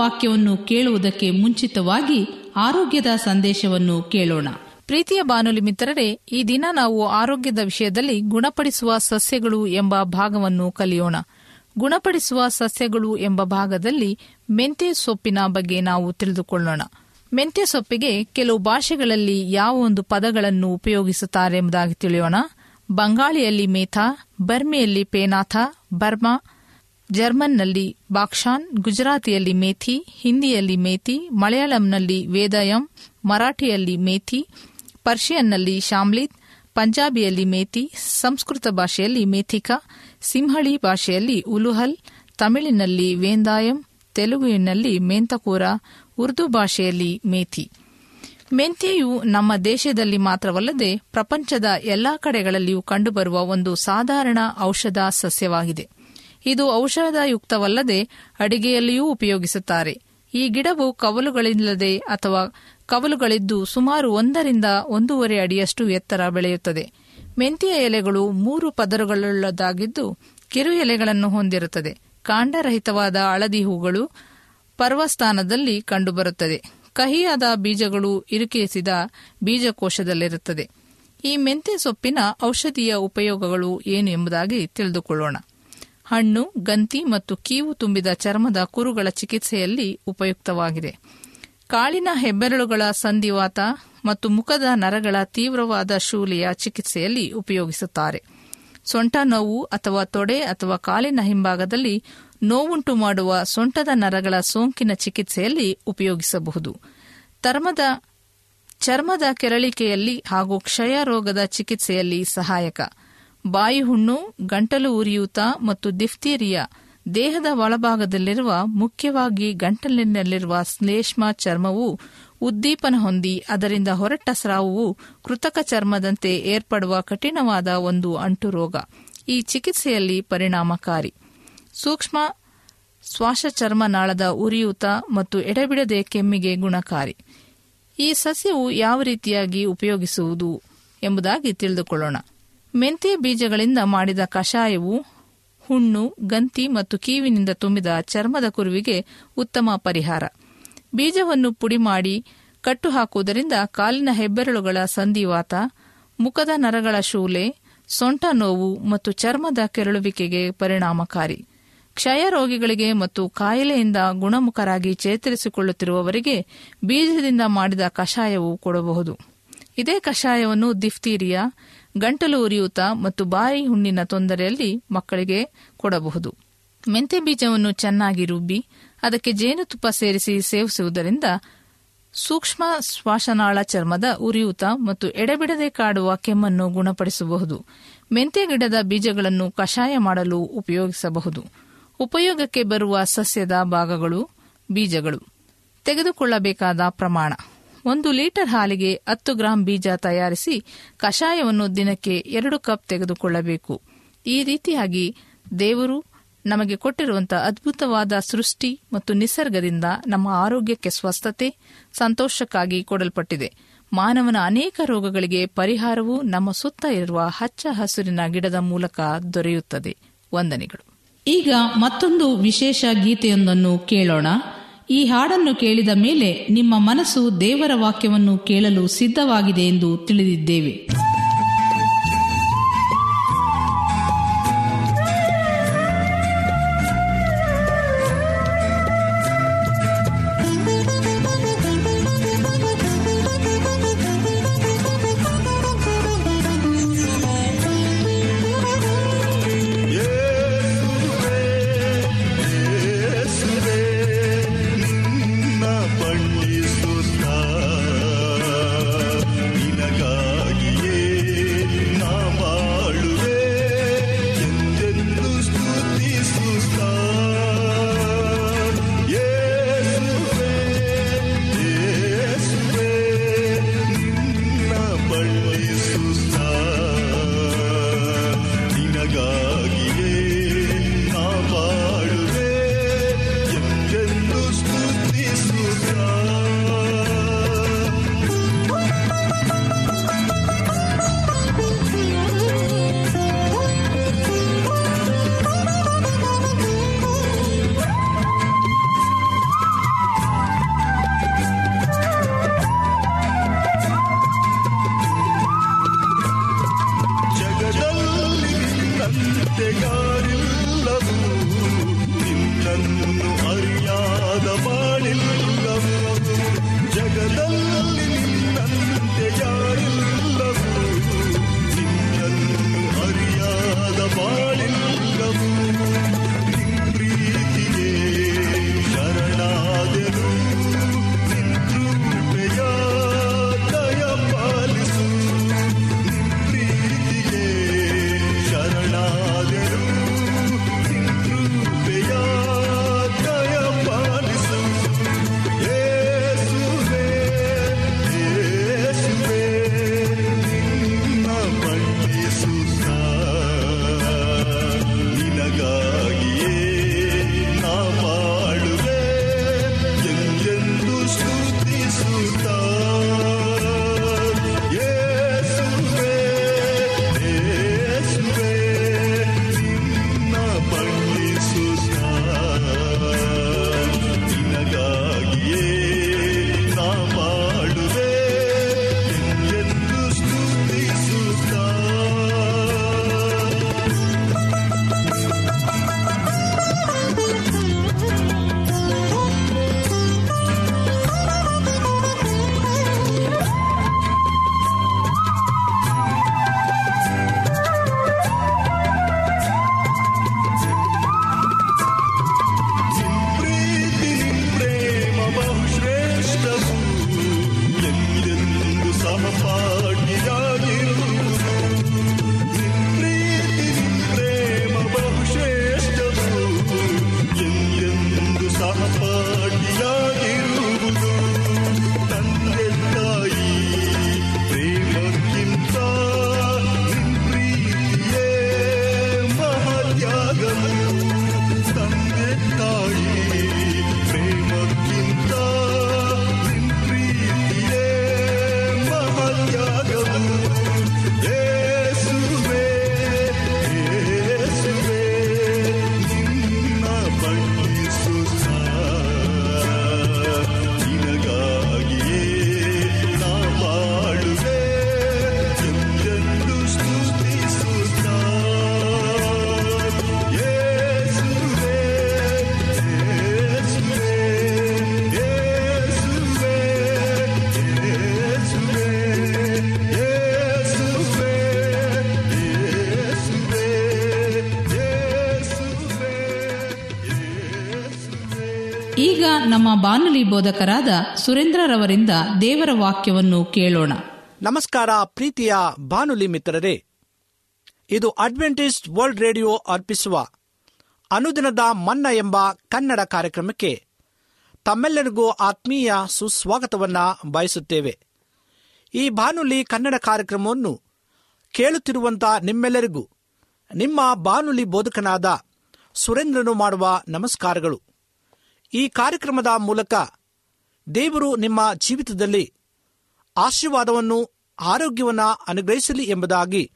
ವಾಕ್ಯವನ್ನು ಕೇಳುವುದಕ್ಕೆ ಮುಂಚಿತವಾಗಿ ಆರೋಗ್ಯದ ಸಂದೇಶವನ್ನು ಕೇಳೋಣ. ಪ್ರೀತಿಯ ಬಾನುಲಿ ಮಿತ್ರರೇ, ಈ ದಿನ ನಾವು ಆರೋಗ್ಯದ ವಿಷಯದಲ್ಲಿ ಗುಣಪಡಿಸುವ ಸಸ್ಯಗಳು ಎಂಬ ಭಾಗವನ್ನು ಕಲಿಯೋಣ. ಗುಣಪಡಿಸುವ ಸಸ್ಯಗಳು ಎಂಬ ಭಾಗದಲ್ಲಿ ಮೆಂತ್ಯ ಸೊಪ್ಪಿನ ಬಗ್ಗೆ ನಾವು ತಿಳಿದುಕೊಳ್ಳೋಣ. ಮೆಂತ್ಯ ಸೊಪ್ಪಿಗೆ ಕೆಲವು ಭಾಷೆಗಳಲ್ಲಿ ಯಾವ ಒಂದು ಪದಗಳನ್ನು ಉಪಯೋಗಿಸುತ್ತಾರೆ ಎಂಬುದಾಗಿ ತಿಳಿಯೋಣ. ಬಂಗಾಳಿಯಲ್ಲಿ ಮೇಥಾ, ಬರ್ಮಿಯಲ್ಲಿ ಪೇನಾಥ, ಬರ್ಮಾ ಜರ್ಮನ್ನಲ್ಲಿ ಬಾಕ್ಷಾನ್, ಗುಜರಾತಿಯಲ್ಲಿ ಮೇಥಿ, ಹಿಂದಿಯಲ್ಲಿ ಮೇಥಿ, ಮಲಯಾಳಂನಲ್ಲಿ ವೇದಯಂ, ಮರಾಠಿಯಲ್ಲಿ ಮೇಥಿ, ಪರ್ಷಿಯನ್ನಲ್ಲಿ ಶಾಮ್ಲಿತ್, ಪಂಜಾಬಿಯಲ್ಲಿ ಮೇಥಿ, ಸಂಸ್ಕೃತ ಭಾಷೆಯಲ್ಲಿ ಮೇಥಿಕಾ, ಸಿಂಹಳಿ ಭಾಷೆಯಲ್ಲಿ ಉಲುಹಲ್, ತಮಿಳಿನಲ್ಲಿ ವೇಂದಾಯಂ ತೆಲುಗುವಿನಲ್ಲಿ ಮೆಂತಕೂರ, ಉರ್ದು ಭಾಷೆಯಲ್ಲಿ ಮೇಥಿ. ಮೆಂತೆಯು ನಮ್ಮ ದೇಶದಲ್ಲಿ ಮಾತ್ರವಲ್ಲದೆ ಪ್ರಪಂಚದ ಎಲ್ಲಾ ಕಡೆಗಳಲ್ಲಿಯೂ ಕಂಡುಬರುವ ಒಂದು ಸಾಧಾರಣ ಔಷಧ ಸಸ್ಯವಾಗಿದೆ. ಇದು ಔಷಧಯುಕ್ತವಲ್ಲದೆ ಅಡಿಗೆಯಲ್ಲಿಯೂ ಉಪಯೋಗಿಸುತ್ತಾರೆ. ಈ ಗಿಡವು ಕವಲುಗಳಿಲ್ಲದೆ ಅಥವಾ ಕವಲುಗಳಿದ್ದು ಸುಮಾರು ಒಂದರಿಂದ ಒಂದೂವರೆ ಅಡಿಯಷ್ಟು ಎತ್ತರ ಬೆಳೆಯುತ್ತದೆ. ಮೆಂತ್ಯ ಎಲೆಗಳು ಮೂರು ಪದರುಗಳುಳ್ಳದಾಗಿದ್ದು ಕಿರು ಎಲೆಗಳನ್ನು ಹೊಂದಿರುತ್ತದೆ. ಕಾಂಡರಹಿತವಾದ ಹಳದಿ ಹೂಗಳು ಪರ್ವಸ್ಥಾನದಲ್ಲಿ ಕಂಡುಬರುತ್ತದೆ. ಕಹಿಯಾದ ಬೀಜಗಳು ಇರುಕಿಸಿದ ಬೀಜಕೋಶದಲ್ಲಿರುತ್ತದೆ. ಈ ಮೆಂತೆ ಸೊಪ್ಪಿನ ಔಷಧೀಯ ಉಪಯೋಗಗಳು ಏನು ಎಂಬುದಾಗಿ ತಿಳಿದುಕೊಳ್ಳೋಣ. ಹಣ್ಣು, ಗಂತಿ ಮತ್ತು ಕೀವು ತುಂಬಿದ ಚರ್ಮದ ಕುರುಗಳ ಚಿಕಿತ್ಸೆಯಲ್ಲಿ ಉಪಯುಕ್ತವಾಗಿದೆ. ಕಾಳಿನ ಹೆಬ್ಬೆರಳುಗಳ ಸಂಧಿವಾತ ಮತ್ತು ಮುಖದ ನರಗಳ ತೀವ್ರವಾದ ಶೂಲೆಯ ಚಿಕಿತ್ಸೆಯಲ್ಲಿ ಉಪಯೋಗಿಸುತ್ತಾರೆ. ಸೊಂಟ ನೋವು ಅಥವಾ ತೊಡೆ ಅಥವಾ ಕಾಲಿನ ಹಿಂಭಾಗದಲ್ಲಿ ನೋವುಂಟು ಮಾಡುವ ಸೊಂಟದ ನರಗಳ ಸೋಂಕಿನ ಚಿಕಿತ್ಸೆಯಲ್ಲಿ ಉಪಯೋಗಿಸಬಹುದು. ಚರ್ಮದ ಚರ್ಮದ ಕೆರಳಿಕೆಯಲ್ಲಿ ಹಾಗೂ ಕ್ಷಯ ರೋಗದ ಚಿಕಿತ್ಸೆಯಲ್ಲಿ ಸಹಾಯಕ. ಬಾಯಿ ಹುಣ್ಣು ಗಂಟಲು ಉರಿಯೂತ ಮತ್ತು ದಿಫ್ತೀರಿಯಾ ದೇಹದ ಒಳಭಾಗದಲ್ಲಿರುವ ಮುಖ್ಯವಾಗಿ ಗಂಟಲಿನಲ್ಲಿರುವ ಶ್ಲೇಷ್ಮ ಚರ್ಮವು ಉದ್ದೀಪನ ಹೊಂದಿ ಅದರಿಂದ ಹೊರಟ ಸ್ರಾವವು ಕೃತಕ ಚರ್ಮದಂತೆ ಏರ್ಪಡುವ ಕಠಿಣವಾದ ಒಂದು ಅಂಟು ರೋಗ. ಈ ಚಿಕಿತ್ಸೆಯಲ್ಲಿ ಪರಿಣಾಮಕಾರಿ. ಸೂಕ್ಷ್ಮ ಶ್ವಾಸಚರ್ಮನಾಳದ ಉರಿಯೂತ ಮತ್ತು ಎಡೆಬಿಡದೆ ಕೆಮ್ಮಿಗೆ ಗುಣಕಾರಿ. ಈ ಸಸ್ಯವು ಯಾವ ರೀತಿಯಾಗಿ ಉಪಯೋಗಿಸುವುದು ಎಂಬುದಾಗಿ ತಿಳಿದುಕೊಳ್ಳೋಣ. ಮೆಂತ್ಯ ಬೀಜಗಳಿಂದ ಮಾಡಿದ ಕಷಾಯವು ಹುಣ್ಣು, ಗಂತಿ ಮತ್ತು ಕೀವಿನಿಂದ ತುಂಬಿದ ಚರ್ಮದ ಕುರುವಿಗೆ ಉತ್ತಮ ಪರಿಹಾರ. ಬೀಜವನ್ನು ಪುಡಿ ಮಾಡಿ ಕಟ್ಟು ಹಾಕುವುದರಿಂದ ಕಾಲಿನ ಹೆಬ್ಬೆರಳುಗಳ ಸಂಧಿವಾತ, ಮುಖದ ನರಗಳ ಶೂಲೆ, ಸೊಂಟ ನೋವು ಮತ್ತು ಚರ್ಮದ ಕೆರಳುವಿಕೆಗೆ ಪರಿಣಾಮಕಾರಿ. ಕ್ಷಯ ರೋಗಿಗಳಿಗೆ ಮತ್ತು ಕಾಯಿಲೆಯಿಂದ ಗುಣಮುಖರಾಗಿ ಚೇತರಿಸಿಕೊಳ್ಳುತ್ತಿರುವವರಿಗೆ ಬೀಜದಿಂದ ಮಾಡಿದ ಕಷಾಯವು ಕೊಡಬಹುದು. ಇದೇ ಕಷಾಯವನ್ನು ದಿಫ್ತೀರಿಯಾ ಗಂಟಲು ಉರಿಯೂತ ಮತ್ತು ಬಾಯಿ ಹುಣ್ಣಿನ ತೊಂದರೆಯಲ್ಲಿ ಮಕ್ಕಳಿಗೆ ಕೊಡಬಹುದು. ಮೆಂತೆ ಬೀಜವನ್ನು ಚೆನ್ನಾಗಿ ರುಬ್ಬಿ, ಅದಕ್ಕೆ ಜೇನುತುಪ್ಪ ಸೇರಿಸಿ ಸೇವಿಸುವುದರಿಂದ ಸೂಕ್ಷ್ಮ ಶ್ವಾಸನಾಳ ಚರ್ಮದ ಉರಿಯೂತ ಮತ್ತು ಎಡೆಬಿಡದೆ ಕಾಡುವ ಕೆಮ್ಮನ್ನು ಗುಣಪಡಿಸಬಹುದು. ಮೆಂತೆ ಗಿಡದ ಬೀಜಗಳನ್ನು ಕಷಾಯ ಮಾಡಲು ಉಪಯೋಗಿಸಬಹುದು. ಉಪಯೋಗಕ್ಕೆ ಬರುವ ಸಸ್ಯದ ಭಾಗಗಳು ಬೀಜಗಳು. ತೆಗೆದುಕೊಳ್ಳಬೇಕಾದ ಪ್ರಮಾಣ. ಒಂದು ಲೀಟರ್ ಹಾಲಿಗೆ ಹತ್ತು ಗ್ರಾಂ ಬೀಜ ತಯಾರಿಸಿ ಕಷಾಯವನ್ನು ದಿನಕ್ಕೆ ಎರಡು ಕಪ್ ತೆಗೆದುಕೊಳ್ಳಬೇಕು. ಈ ರೀತಿಯಾಗಿ ದೇವರು ನಮಗೆ ಕೊಟ್ಟಿರುವಂತಹ ಅದ್ಭುತವಾದ ಸೃಷ್ಟಿ ಮತ್ತು ನಿಸರ್ಗದಿಂದ ನಮ್ಮ ಆರೋಗ್ಯಕ್ಕೆ ಸ್ವಸ್ಥತೆ, ಸಂತೋಷಕ್ಕಾಗಿ ಕೊಡಲ್ಪಟ್ಟಿದೆ. ಮಾನವನ ಅನೇಕ ರೋಗಗಳಿಗೆ ಪರಿಹಾರವು ನಮ್ಮ ಸುತ್ತ ಇರುವ ಹಚ್ಚ ಹಸಿರಿನ ಗಿಡದ ಮೂಲಕ ದೊರೆಯುತ್ತದೆ. ವಂದನೆಗಳು. ಈಗ ಮತ್ತೊಂದು ವಿಶೇಷ ಗೀತೆಯೊಂದನ್ನು ಕೇಳೋಣ. ಈ ಹಾಡನ್ನು ಕೇಳಿದ ಮೇಲೆ ನಿಮ್ಮ ಮನಸ್ಸು ದೇವರ ವಾಕ್ಯವನ್ನು ಕೇಳಲು ಸಿದ್ಧವಾಗಿದೆ ಎಂದು ತಿಳಿದಿದ್ದೇವೆ. ನಮ್ಮ ಬಾನುಲಿ ಬೋಧಕರಾದ ಸುರೇಂದ್ರರವರಿಂದ ದೇವರ ವಾಕ್ಯವನ್ನು ಕೇಳೋಣ. ನಮಸ್ಕಾರ ಪ್ರೀತಿಯ ಬಾನುಲಿ ಮಿತ್ರರೇ. ಇದು ಅಡ್ವೆಂಟಿಸ್ಟ್ ವರ್ಲ್ಡ್ ರೇಡಿಯೋ ಅರ್ಪಿಸುವ ಅನುದಿನದ ಮನ್ನ ಎಂಬ ಕನ್ನಡ ಕಾರ್ಯಕ್ರಮಕ್ಕೆ ತಮ್ಮೆಲ್ಲರಿಗೂ ಆತ್ಮೀಯ ಸುಸ್ವಾಗತವನ್ನ ಬಯಸುತ್ತೇವೆ. ಈ ಬಾನುಲಿ ಕನ್ನಡ ಕಾರ್ಯಕ್ರಮವನ್ನು ಕೇಳುತ್ತಿರುವಂತ ನಿಮ್ಮೆಲ್ಲರಿಗೂ ನಿಮ್ಮ ಬಾನುಲಿ ಬೋಧಕನಾದ ಸುರೇಂದ್ರನು ಮಾಡುವ ನಮಸ್ಕಾರಗಳು. ಈ ಕಾರ್ಯಕ್ರಮದ ಮೂಲಕ ದೇವರು ನಿಮ್ಮ ಜೀವಿತದಲ್ಲಿ ಆಶೀರ್ವಾದವನ್ನು, ಆರೋಗ್ಯವನ್ನು ಅನುಗ್ರಹಿಸಲಿ ಎಂಬುದಾಗಿ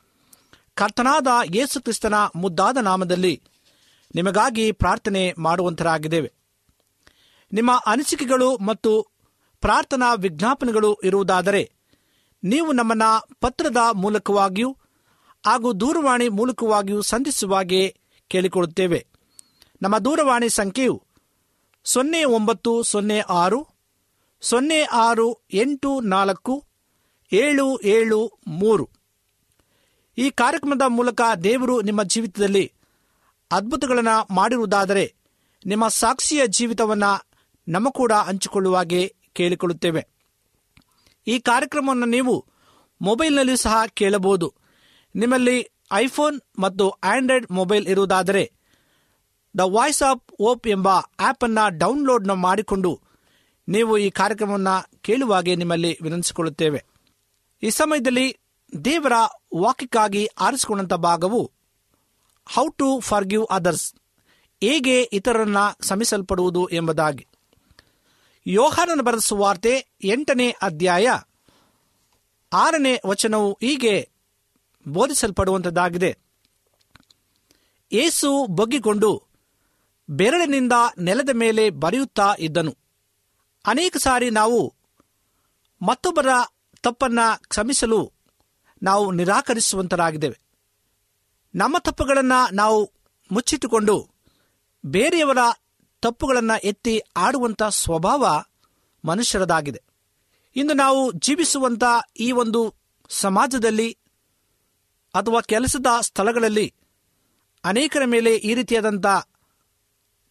ಕರ್ತನಾದ ಯೇಸು ಕ್ರಿಸ್ತನ ಮುದ್ದಾದ ನಾಮದಲ್ಲಿ ನಿಮಗಾಗಿ ಪ್ರಾರ್ಥನೆ ಮಾಡುವಂತರಾಗಿದ್ದೇವೆ. ನಿಮ್ಮ ಅನಿಸಿಕೆಗಳು ಮತ್ತು ಪ್ರಾರ್ಥನಾ ವಿಜ್ಞಾಪನೆಗಳು ಇರುವುದಾದರೆ ನೀವು ನಮ್ಮನ್ನು ಪತ್ರದ ಮೂಲಕವಾಗಿಯೂ ಹಾಗೂ ದೂರವಾಣಿ ಮೂಲಕವಾಗಿಯೂ ಸಂಧಿಸುವಾಗೆ ಕೇಳಿಕೊಳ್ಳುತ್ತೇವೆ. ನಮ್ಮ ದೂರವಾಣಿ ಸಂಖ್ಯೆಯು ಸೊನ್ನೆ ಒಂಬತ್ತು, ಸೊನ್ನೆ ಆರು ಸೊನ್ನೆ ಆರು, ಎಂಟು ನಾಲ್ಕು, ಏಳು ಏಳು ಮೂರು. ಈ ಕಾರ್ಯಕ್ರಮದ ಮೂಲಕ ದೇವರು ನಿಮ್ಮ ಜೀವಿತದಲ್ಲಿ ಅದ್ಭುತಗಳನ್ನು ಮಾಡಿರುವುದಾದರೆ ನಿಮ್ಮ ಸಾಕ್ಷಿಯ ಜೀವಿತವನ್ನು ನಮ್ಮ ಕೂಡ ಹಂಚಿಕೊಳ್ಳುವಾಗೆ ಕೇಳಿಕೊಳ್ಳುತ್ತೇವೆ. ಈ ಕಾರ್ಯಕ್ರಮವನ್ನು ನೀವು ಮೊಬೈಲ್ನಲ್ಲಿ ಸಹ ಕೇಳಬಹುದು. ನಿಮ್ಮಲ್ಲಿ ಐಫೋನ್ ಮತ್ತು ಆಂಡ್ರಾಯ್ಡ್ ಮೊಬೈಲ್ ಇರುವುದಾದರೆ ದ ವಾಯ್ಸ್ ಆಫ್ ಓಪ್ ಎಂಬ ಆಪ್ ಅನ್ನ ಡೌನ್ಲೋಡ್ ಮಾಡಿಕೊಂಡು ನೀವು ಈ ಕಾರ್ಯಕ್ರಮವನ್ನು ಕೇಳುವಾಗೆ ನಿಮ್ಮಲ್ಲಿ ವಿನಂತಿಸಿಕೊಳ್ಳುತ್ತೇವೆ. ಈ ಸಮಯದಲ್ಲಿ ದೇವರ ವಾಕ್ಯಕ್ಕಾಗಿ ಆರಿಸಿಕೊಂಡಂತ ಭಾಗವು ಹೌ ಟು ಫಾರ್ಗಿವ್ ಅದರ್ಸ್ ಹೇಗೆ ಇತರರನ್ನ ಸಮಿಸಲ್ಪಡುವುದು ಎಂಬುದಾಗಿ. ಯೋಹಾನನ ಬರೆದ ಸುವಾರ್ತೆ ಎಂಟನೇ ಅಧ್ಯಾಯ ಆರನೇ ವಚನವು ಹೀಗೆ ಬೋಧಿಸಲ್ಪಡುವಂಥದ್ದಾಗಿದೆ. ಏಸು ಬಗ್ಗಿಕೊಂಡು ಬೆರಳಿನಿಂದ ನೆಲದ ಮೇಲೆ ಬರೆಯುತ್ತಾ ಇದ್ದನು. ಅನೇಕ ಸಾರಿ ನಾವು ಮತ್ತೊಬ್ಬರ ತಪ್ಪನ್ನ ಕ್ಷಮಿಸಲು ನಾವು ನಿರಾಕರಿಸುವಂತರಾಗಿದ್ದೇವೆ. ನಮ್ಮ ತಪ್ಪುಗಳನ್ನು ನಾವು ಮುಚ್ಚಿಟ್ಟುಕೊಂಡು ಬೇರೆಯವರ ತಪ್ಪುಗಳನ್ನು ಎತ್ತಿ ಆಡುವಂಥ ಸ್ವಭಾವ ಮನುಷ್ಯರದಾಗಿದೆ. ಇಂದು ನಾವು ಜೀವಿಸುವಂಥ ಈ ಒಂದು ಸಮಾಜದಲ್ಲಿ ಅಥವಾ ಕೆಲಸದ ಸ್ಥಳಗಳಲ್ಲಿ ಅನೇಕರ ಮೇಲೆ ಈ ರೀತಿಯಾದಂಥ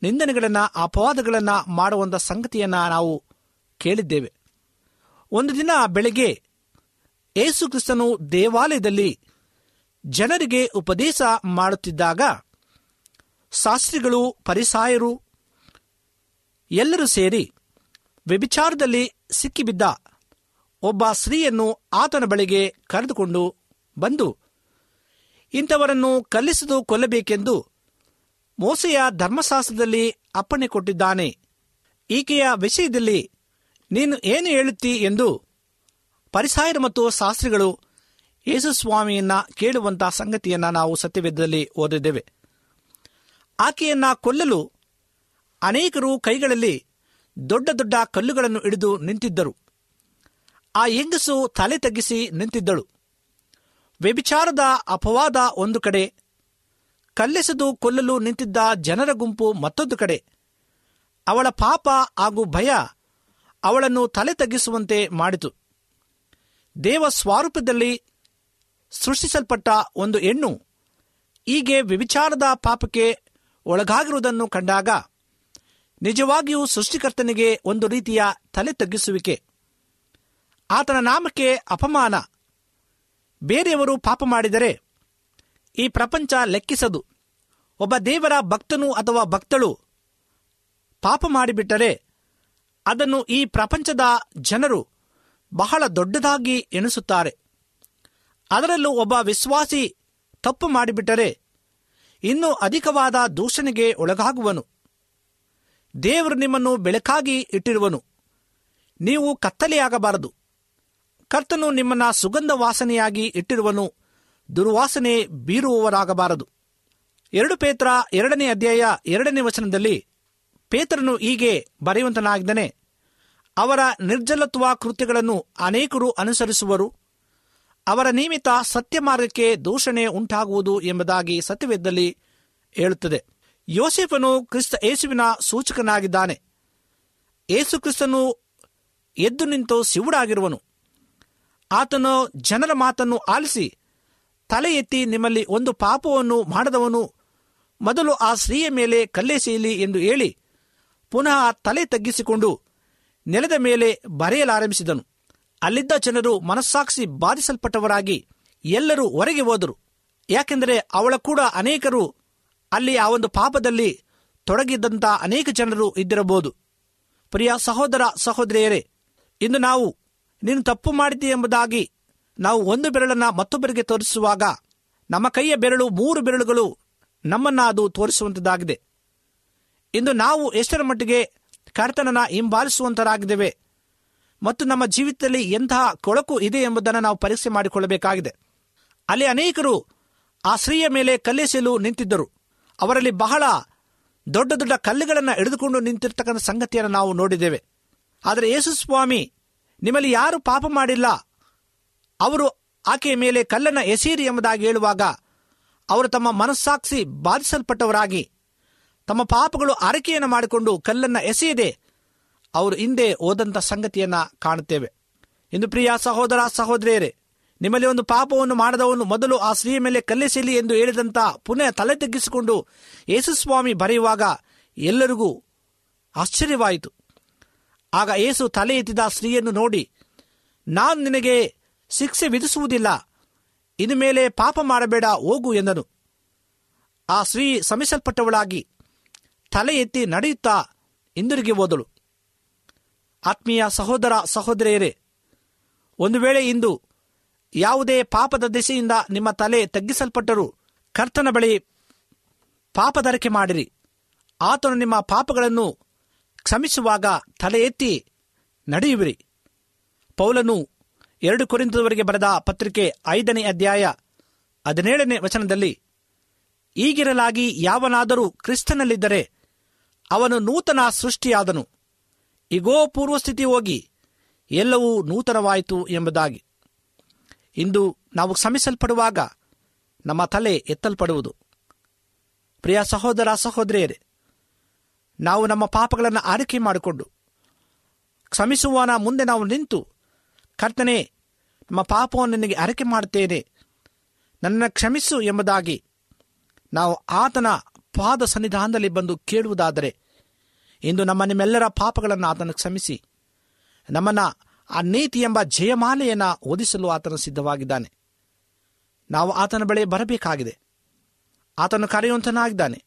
ನಿಂದನೆಗಳನ್ನು, ಅಪವಾದಗಳನ್ನು ಮಾಡುವಂಥ ಸಂಗತಿಯನ್ನು ನಾವು ಕೇಳಿದ್ದೇವೆ. ಒಂದು ದಿನ ಬೆಳಗ್ಗೆ ಯೇಸು ಕ್ರಿಸ್ತನು ದೇವಾಲಯದಲ್ಲಿ ಜನರಿಗೆ ಉಪದೇಶ ಮಾಡುತ್ತಿದ್ದಾಗ ಶಾಸ್ತ್ರಿಗಳು, ಪರಿಸಾಯರು ಎಲ್ಲರೂ ಸೇರಿ ವ್ಯಭಿಚಾರದಲ್ಲಿ ಸಿಕ್ಕಿಬಿದ್ದ ಒಬ್ಬ ಸ್ತ್ರೀಯನ್ನು ಆತನ ಬಳಿಗೆ ಕರೆದುಕೊಂಡು ಬಂದು, ಇಂಥವರನ್ನು ಕಲ್ಲಿಸಿದು, ಕೊಲ್ಲಬೇಕೆಂದು ಮೋಸೆಯ ಧರ್ಮಶಾಸ್ತ್ರದಲ್ಲಿ ಅಪ್ಪಣೆ ಕೊಟ್ಟಿದ್ದಾನೆ. ಈಕೆಯ ವಿಷಯದಲ್ಲಿ ನೀನು ಏನು ಹೇಳುತ್ತಿ ಎಂದು ಪರಿಸಾಯರು ಮತ್ತು ಶಾಸ್ತ್ರಿಗಳು ಯೇಸುಸ್ವಾಮಿಯನ್ನ ಕೇಳುವಂತಹ ಸಂಗತಿಯನ್ನ ನಾವು ಸತ್ಯವೇದದಲ್ಲಿ ಓದಿದ್ದೇವೆ. ಆಕೆಯನ್ನ ಕೊಲ್ಲಲು ಅನೇಕರು ಕೈಗಳಲ್ಲಿ ದೊಡ್ಡ ದೊಡ್ಡ ಕಲ್ಲುಗಳನ್ನು ಹಿಡಿದು ನಿಂತಿದ್ದರು. ಆ ಹೆಂಗಸು ತಲೆ ತಗ್ಗಿಸಿ ನಿಂತಿದ್ದಳು. ವ್ಯಭಿಚಾರದ ಅಪವಾದ ಒಂದು ಕಡೆ ಕಲ್ಲೆಸೆದು ಕೊಲ್ಲಲು ನಿಂತಿದ್ದ ಜನರ ಗುಂಪು ಮತ್ತೊಂದು ಕಡೆ. ಅವಳ ಪಾಪ ಹಾಗೂ ಭಯ ಅವಳನ್ನು ತಲೆ ತಗ್ಗಿಸುವಂತೆ ಮಾಡಿತು. ದೇವ ಸ್ವರೂಪದಲ್ಲಿ ಸೃಷ್ಟಿಸಲ್ಪಟ್ಟ ಒಂದು ಹೆಣ್ಣು ಹೀಗೆ ವಿವಿಚಾರದ ಪಾಪಕ್ಕೆ ಒಳಗಾಗಿರುವುದನ್ನು ಕಂಡಾಗ ನಿಜವಾಗಿಯೂ ಸೃಷ್ಟಿಕರ್ತನಿಗೆ ಒಂದು ರೀತಿಯ ತಲೆ ತಗ್ಗಿಸುವಿಕೆ. ಆತನ ನಾಮಕ್ಕೆ ಅಪಮಾನ. ಬೇರೆಯವರು ಪಾಪ ಮಾಡಿದರೆ ಈ ಪ್ರಪಂಚ ಲೆಕ್ಕಿಸದು. ಒಬ್ಬ ದೇವರ ಭಕ್ತನು ಅಥವಾ ಭಕ್ತಳು ಪಾಪ ಮಾಡಿಬಿಟ್ಟರೆ ಅದನ್ನು ಈ ಪ್ರಪಂಚದ ಜನರು ಬಹಳ ದೊಡ್ಡದಾಗಿ ಎಣಿಸುತ್ತಾರೆ. ಅದರಲ್ಲೂ ಒಬ್ಬ ವಿಶ್ವಾಸಿ ತಪ್ಪು ಮಾಡಿಬಿಟ್ಟರೆ ಇನ್ನೂ ಅಧಿಕವಾದ ದೂಷಣೆಗೆ ಒಳಗಾಗುವನು. ದೇವರು ನಿಮ್ಮನ್ನು ಬೆಳಕಾಗಿ ಇಟ್ಟಿರುವನು. ನೀವು ಕತ್ತಲೆಯಾಗಬಾರದು. ಕರ್ತನು ನಿಮ್ಮನ್ನ ಸುಗಂಧ ವಾಸನೆಯಾಗಿ ಇಟ್ಟಿರುವನು. ದುರ್ವಾಸನೆ ಬೀರುವವರಾಗಬಾರದು. ಎರಡು ಪೇತ್ರ ಎರಡನೇ ಅಧ್ಯಾಯ ಎರಡನೇ ವಚನದಲ್ಲಿ ಪೇತ್ರನು ಹೀಗೆ ಬರೆಯುವಂತನಾಗಿದ್ದಾನೆ, ಅವರ ನಿರ್ಜಲತ್ವ ಕೃತ್ಯಗಳನ್ನು ಅನೇಕರು ಅನುಸರಿಸುವರು, ಅವರ ನಿಯಮಿತ ಸತ್ಯ ಮಾರ್ಗಕ್ಕೆ ದೂಷಣೆ ಉಂಟಾಗುವುದು ಎಂಬುದಾಗಿ ಸತ್ಯವೇದದಲ್ಲಿ ಹೇಳುತ್ತದೆ. ಯೋಸೆಫನು ಕ್ರಿಸ್ತ ಯೇಸುವಿನ ಸೂಚಕನಾಗಿದ್ದಾನೆ. ಏಸು ಕ್ರಿಸ್ತನು ಎದ್ದು ನಿಂತು ಶಿವುಡಾಗಿರುವನು ಆತನು ಜನರ ಮಾತನ್ನು ಆಲಿಸಿ ತಲೆ ಎತ್ತಿ ನಿಮ್ಮಲ್ಲಿ ಒಂದು ಪಾಪವನ್ನು ಮಾಡದವನು ಮೊದಲು ಆ ಸ್ತ್ರೀಯ ಮೇಲೆ ಕಲ್ಲೆಸೆಯಲಿ ಎಂದು ಹೇಳಿ ಪುನಃ ತಲೆ ತಗ್ಗಿಸಿಕೊಂಡು ನೆಲದ ಮೇಲೆ ಬರೆಯಲಾರಂಭಿಸಿದನು. ಅಲ್ಲಿದ್ದ ಜನರು ಮನಸ್ಸಾಕ್ಷಿ ಬಾಧಿಸಲ್ಪಟ್ಟವರಾಗಿ ಎಲ್ಲರೂ ಹೊರಗೆ ಹೋದರು. ಯಾಕೆಂದರೆ ಅವಳ ಕೂಡ ಅನೇಕರು ಅಲ್ಲಿ ಆ ಒಂದು ಪಾಪದಲ್ಲಿ ತೊಡಗಿದ್ದಂಥ ಅನೇಕ ಜನರು ಇದ್ದಿರಬಹುದು. ಪ್ರಿಯ ಸಹೋದರ ಸಹೋದರಿಯರೇ, ಇಂದು ನಾವು ನೀನು ತಪ್ಪು ಮಾಡಿದ್ದೀ ಎಂಬುದಾಗಿ ನಾವು ಒಂದು ಬೆರಳನ್ನ ಮತ್ತೊಬ್ಬರಿಗೆ ತೋರಿಸುವಾಗ ನಮ್ಮ ಕೈಯ ಬೆರಳು ಮೂರು ಬೆರಳುಗಳು ನಮ್ಮನ್ನ ಅದು ತೋರಿಸುವಂತದ್ದಾಗಿದೆ. ಇಂದು ನಾವು ಎಷ್ಟರ ಮಟ್ಟಿಗೆ ಕರ್ತನನ್ನ ಹಿಂಬಾಲಿಸುವಂತರಾಗಿದ್ದೇವೆ ಮತ್ತು ನಮ್ಮ ಜೀವಿತದಲ್ಲಿ ಎಂತಹ ಕೊಳಕು ಇದೆ ಎಂಬುದನ್ನು ನಾವು ಪರೀಕ್ಷೆ ಮಾಡಿಕೊಳ್ಳಬೇಕಾಗಿದೆ. ಅಲ್ಲಿ ಅನೇಕರು ಆ ಸ್ತ್ರೀಯ ಮೇಲೆ ಕಲ್ಲೆಸೆಯಲು ನಿಂತಿದ್ದರು. ಅವರಲ್ಲಿ ಬಹಳ ದೊಡ್ಡ ದೊಡ್ಡ ಕಲ್ಲುಗಳನ್ನು ಹಿಡಿದುಕೊಂಡು ನಿಂತಿರ್ತಕ್ಕಂಥ ಸಂಗತಿಯನ್ನು ನಾವು ನೋಡಿದ್ದೇವೆ. ಆದರೆ ಯೇಸು ಸ್ವಾಮಿ, ನಿಮ್ಮಲ್ಲಿ ಯಾರು ಪಾಪ ಮಾಡಿಲ್ಲ? ಅವರು ಆಕೆಯ ಮೇಲೆ ಕಲ್ಲನ್ನ ಎಸೀರಿ ಎಂಬುದಾಗಿ ಹೇಳುವಾಗ ಅವರು ತಮ್ಮ ಮನಸ್ಸಾಕ್ಷಿ ಬಾಧಿಸಲ್ಪಟ್ಟವರಾಗಿ, ತಮ್ಮ ಪಾಪಗಳು ಆರಕೆಯನ್ನು ಮಾಡಿಕೊಂಡು ಕಲ್ಲನ್ನು ಎಸೆಯದೆ ಅವರು ಹಿಂದೆ ಹೋದಂಥ ಸಂಗತಿಯನ್ನ ಕಾಣುತ್ತೇವೆ. ಇಂದು ಪ್ರಿಯ ಸಹೋದರ ಸಹೋದರಿಯರೇ, ನಿಮ್ಮಲ್ಲಿ ಒಂದು ಪಾಪವನ್ನು ಮಾಡದವನು ಮೊದಲು ಆ ಸ್ತ್ರೀಯ ಮೇಲೆ ಕಲ್ಲೆಸೆಲಿ ಎಂದು ಹೇಳಿದಂತ ಪುನಃ ತಲೆ ತಗ್ಗಿಸಿಕೊಂಡು ಯೇಸುಸ್ವಾಮಿ ಬರೆಯುವಾಗ ಎಲ್ಲರಿಗೂ ಆಶ್ಚರ್ಯವಾಯಿತು. ಆಗ ಏಸು ತಲೆ ಎತ್ತಿದ ಸ್ತ್ರೀಯನ್ನು ನೋಡಿ, ನಾನು ನಿನಗೆ ಶಿಕ್ಷೆ ವಿಧಿಸುವುದಿಲ್ಲ. ಇನ್ನು ಮೇಲೆ ಪಾಪ ಮಾಡಬೇಡ, ಹೋಗು ಎಂದನು. ಆ ಸ್ತ್ರೀ ಶ್ರಮಿಸಲ್ಪಟ್ಟವಳಾಗಿ ತಲೆ ಎತ್ತಿ ನಡೆಯುತ್ತಾ ಹಿಂದಿರುಗಿ ಹೋದಳು. ಆತ್ಮೀಯ ಸಹೋದರ ಸಹೋದರಿಯರೇ, ಒಂದು ವೇಳೆ ಇಂದು ಯಾವುದೇ ಪಾಪದ ದಿಸೆಯಿಂದ ನಿಮ್ಮ ತಲೆ ತಗ್ಗಿಸಲ್ಪಟ್ಟರೂ ಕರ್ತನ ಬಳಿ ಪಾಪದರಕೆ ಮಾಡಿರಿ. ಆತನು ನಿಮ್ಮ ಪಾಪಗಳನ್ನು ಕ್ಷಮಿಸುವಾಗ ತಲೆ ಎತ್ತಿ ನಡೆಯುವಿರಿ. ಪೌಲನು ಎರಡು ಕುರಿತದವರೆಗೆ ಬರೆದ ಪತ್ರಿಕೆ ಐದನೇ ಅಧ್ಯಾಯ ಹದಿನೇಳನೇ ವಚನದಲ್ಲಿ, ಈಗಿರಲಾಗಿ ಯಾವನಾದರೂ ಕ್ರಿಸ್ತನಲ್ಲಿದ್ದರೆ ಅವನು ನೂತನ ಸೃಷ್ಟಿಯಾದನು. ಇಗೋ, ಪೂರ್ವಸ್ಥಿತಿ ಹೋಗಿ, ಎಲ್ಲವೂ ನೂತನವಾಯಿತು ಎಂಬುದಾಗಿ. ಇಂದು ನಾವು ಶ್ರಮಿಸಲ್ಪಡುವಾಗ ನಮ್ಮ ತಲೆ ಎತ್ತಲ್ಪಡುವುದು. ಪ್ರಿಯ ಸಹೋದರ, ಸಹೋದರಿಯರೇ, ನಾವು ನಮ್ಮ ಪಾಪಗಳನ್ನು ಆರೈಕೆ ಮಾಡಿಕೊಂಡು ಕ್ಷಮಿಸುವನ ಮುಂದೆ ನಾವು ನಿಂತು ಕರ್ತನೆ, ನಮ್ಮ ಪಾಪವನ್ನು ನಿನಗೆ ಅರಕೆ ಮಾಡುತ್ತೇನೆ. ನನ್ನ ಕ್ಷಮಿಸು ಎಂಬುದಾಗಿ ನಾವು ಆತನ ಪಾದ ಸನ್ನಿಧಾನದಲ್ಲಿ ಬಂದು ಕೇಳುವುದಾದರೆ, ಇಂದು ನಮ್ಮ ನಿಮ್ಮೆಲ್ಲರ ಪಾಪಗಳನ್ನು ಆತನ ಕ್ಷಮಿಸಿ. ನಮ್ಮನ್ನು ಆ ನೀತಿ ಎಂಬ ಜಯಮಾಲೆಯನ್ನು ಓದಿಸಲು ಆತನು ಸಿದ್ಧವಾಗಿದ್ದಾನೆ. ನಾವು ಆತನ ಬಳಿ ಬರಬೇಕಾಗಿದೆ. ಆತನು ಕರೆಯುವಂತನಾಗಿದ್ದಾನೆ.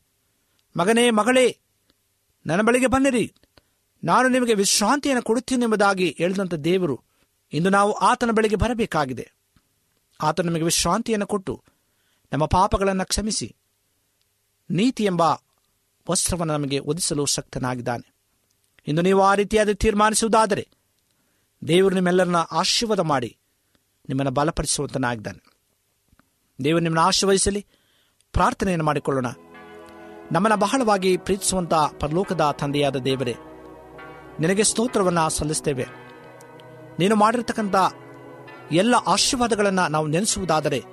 ಮಗನೇ, ಮಗಳೇ, ನನ್ನ ಬಳಿಗೆ ಬನ್ನಿರಿ. ನಾನು ನಿಮಗೆ ವಿಶ್ರಾಂತಿಯನ್ನು ಕೊಡುತ್ತೇನೆ ಎಂಬುದಾಗಿ ಹೇಳಿದಂಥ ದೇವರು ಇಂದು ನಾವು ಆತನ ಬಳಿಗೆ ಬರಬೇಕಾಗಿದೆ. ಆತ ನಮಗೆ ವಿಶ್ರಾಂತಿಯನ್ನು ಕೊಟ್ಟು ನಮ್ಮ ಪಾಪಗಳನ್ನು ಕ್ಷಮಿಸಿ. ನೀತಿ ಎಂಬ ವಸ್ತ್ರವನ್ನು ನಮಗೆ ಒದಿಸಲು ಶಕ್ತನಾಗಿದ್ದಾನೆ. ಇಂದು ನೀವು ಆ ರೀತಿಯಾದ ತೀರ್ಮಾನಿಸುವುದಾದರೆ ದೇವರು ನಿಮ್ಮೆಲ್ಲರನ್ನ ಆಶೀರ್ವಾದ ಮಾಡಿ ನಿಮ್ಮನ್ನು ಬಲಪಡಿಸುವಂತನಾಗಿದ್ದಾನೆ. ದೇವರು ನಿಮ್ಮನ್ನು ಆಶೀರ್ವದಿಸಲಿ, ಪ್ರಾರ್ಥನೆಯನ್ನು ಮಾಡಿಕೊಳ್ಳೋಣ. ನಮ್ಮನ್ನು ಬಹಳವಾಗಿ ಪ್ರೀತಿಸುವಂತಹ ಪರಲೋಕದ ತಂದೆಯಾದ ದೇವರೇ, ನಿನಗೆ ಸ್ತೋತ್ರವನ್ನು ಸಲ್ಲಿಸ್ತೇವೆ. ನೀನು ಮಾಡಿರ್ತಕ್ಕಂಥ ಎಲ್ಲ ಆಶೀರ್ವಾದಗಳನ್ನು ನಾವು ನೆನೆಸುವುದಾದರೆ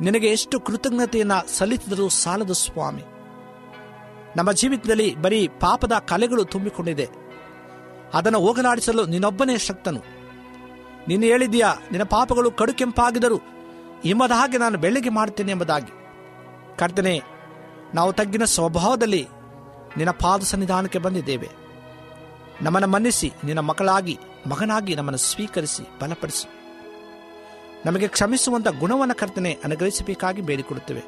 ನಿನಗೆ ಎಷ್ಟು ಕೃತಜ್ಞತೆಯನ್ನು ಸಲ್ಲಿಸಿದರೂ ಸಾಲದು ಸ್ವಾಮಿ. ನಮ್ಮ ಜೀವಿತದಲ್ಲಿ ಬರೀ ಪಾಪದ ಕಲೆಗಳು ತುಂಬಿಕೊಂಡಿದೆ. ಅದನ್ನು ಹೋಗಲಾಡಿಸಲು ನಿನ್ನೊಬ್ಬನೇ ಶಕ್ತನು. ನೀನು ಹೇಳಿದೀಯಾ ನಿನ್ನ ಪಾಪಗಳು ಕಡು ಕೆಂಪಾಗಿದರೂ ಹಿಮದ ಹಾಗೆ ನಾನು ಬೆಳಗ್ಗೆ ಮಾಡುತ್ತೇನೆ ಎಂಬುದಾಗಿ. ಕರ್ತನೆ, ನಾವು ತಗ್ಗಿನ ಸ್ವಭಾವದಲ್ಲಿ ನಿನ್ನ ಪಾದ ಸನ್ನಿಧಾನಕ್ಕೆ ಬಂದಿದ್ದೇವೆ. ನಮ್ಮನ್ನು ಮನ್ನಿಸಿ, ನಿನ್ನ ಮಕ್ಕಳಾಗಿ ಮಗನಾಗಿ ನಮ್ಮನ್ನು ಸ್ವೀಕರಿಸಿ, ಬಲಪಡಿಸು. ನಮಗೆ ಕ್ಷಮಿಸುವಂಥ ಗುಣವನ್ನು ಕರ್ತನೆ ಅನುಗ್ರಹಿಸಬೇಕಾಗಿ ಬೇಡಿಕೊಡುತ್ತೇವೆ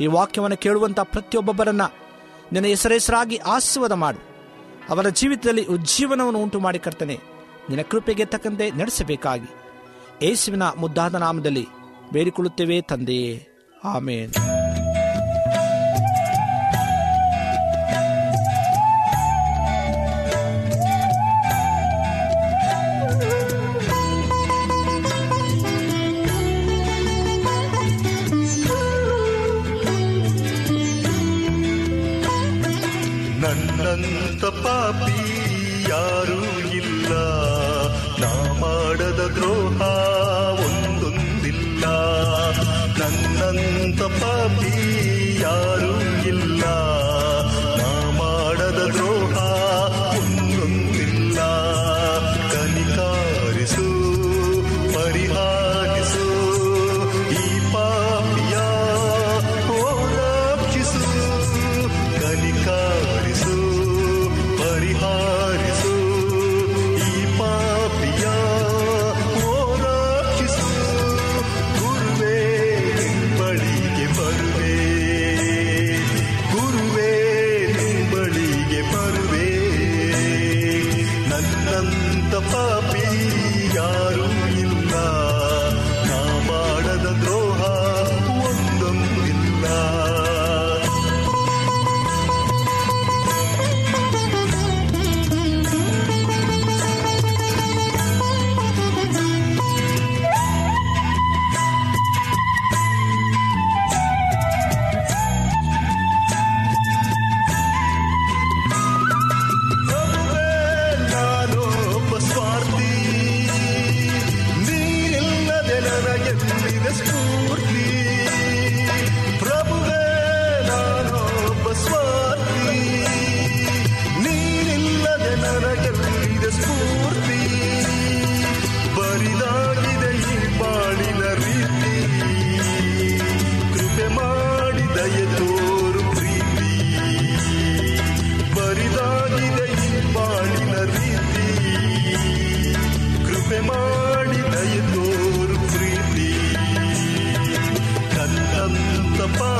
ಈ ವಾಕ್ಯವನ್ನು ಕೇಳುವಂಥ ಪ್ರತಿಯೊಬ್ಬೊಬ್ಬರನ್ನು ನಿನ್ನ ಹೆಸರೆಸರಾಗಿ ಆಶೀರ್ವಾದ ಮಾಡು. ಅವರ ಜೀವಿತದಲ್ಲಿ ಉಜ್ಜೀವನವನ್ನು ಉಂಟು ಮಾಡಿ ಕರ್ತನೆ, ನಿನ್ನ ಕೃಪೆಗೆ ತಕ್ಕಂತೆ ನಡೆಸಬೇಕಾಗಿ. ಯೇಸುವಿನ ಮುದ್ದಾದ ನಾಮದಲ್ಲಿ ಬೇಡಿಕೊಳ್ಳುತ್ತೇವೆ ತಂದೆಯೇ. ಆಮೇನ್.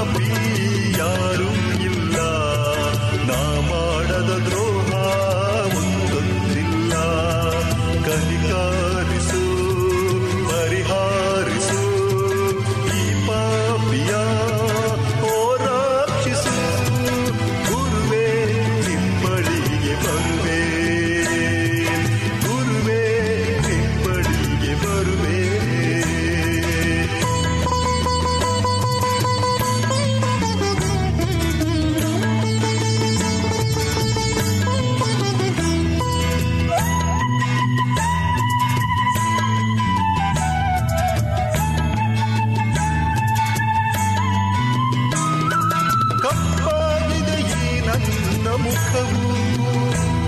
be kabuk kabuk.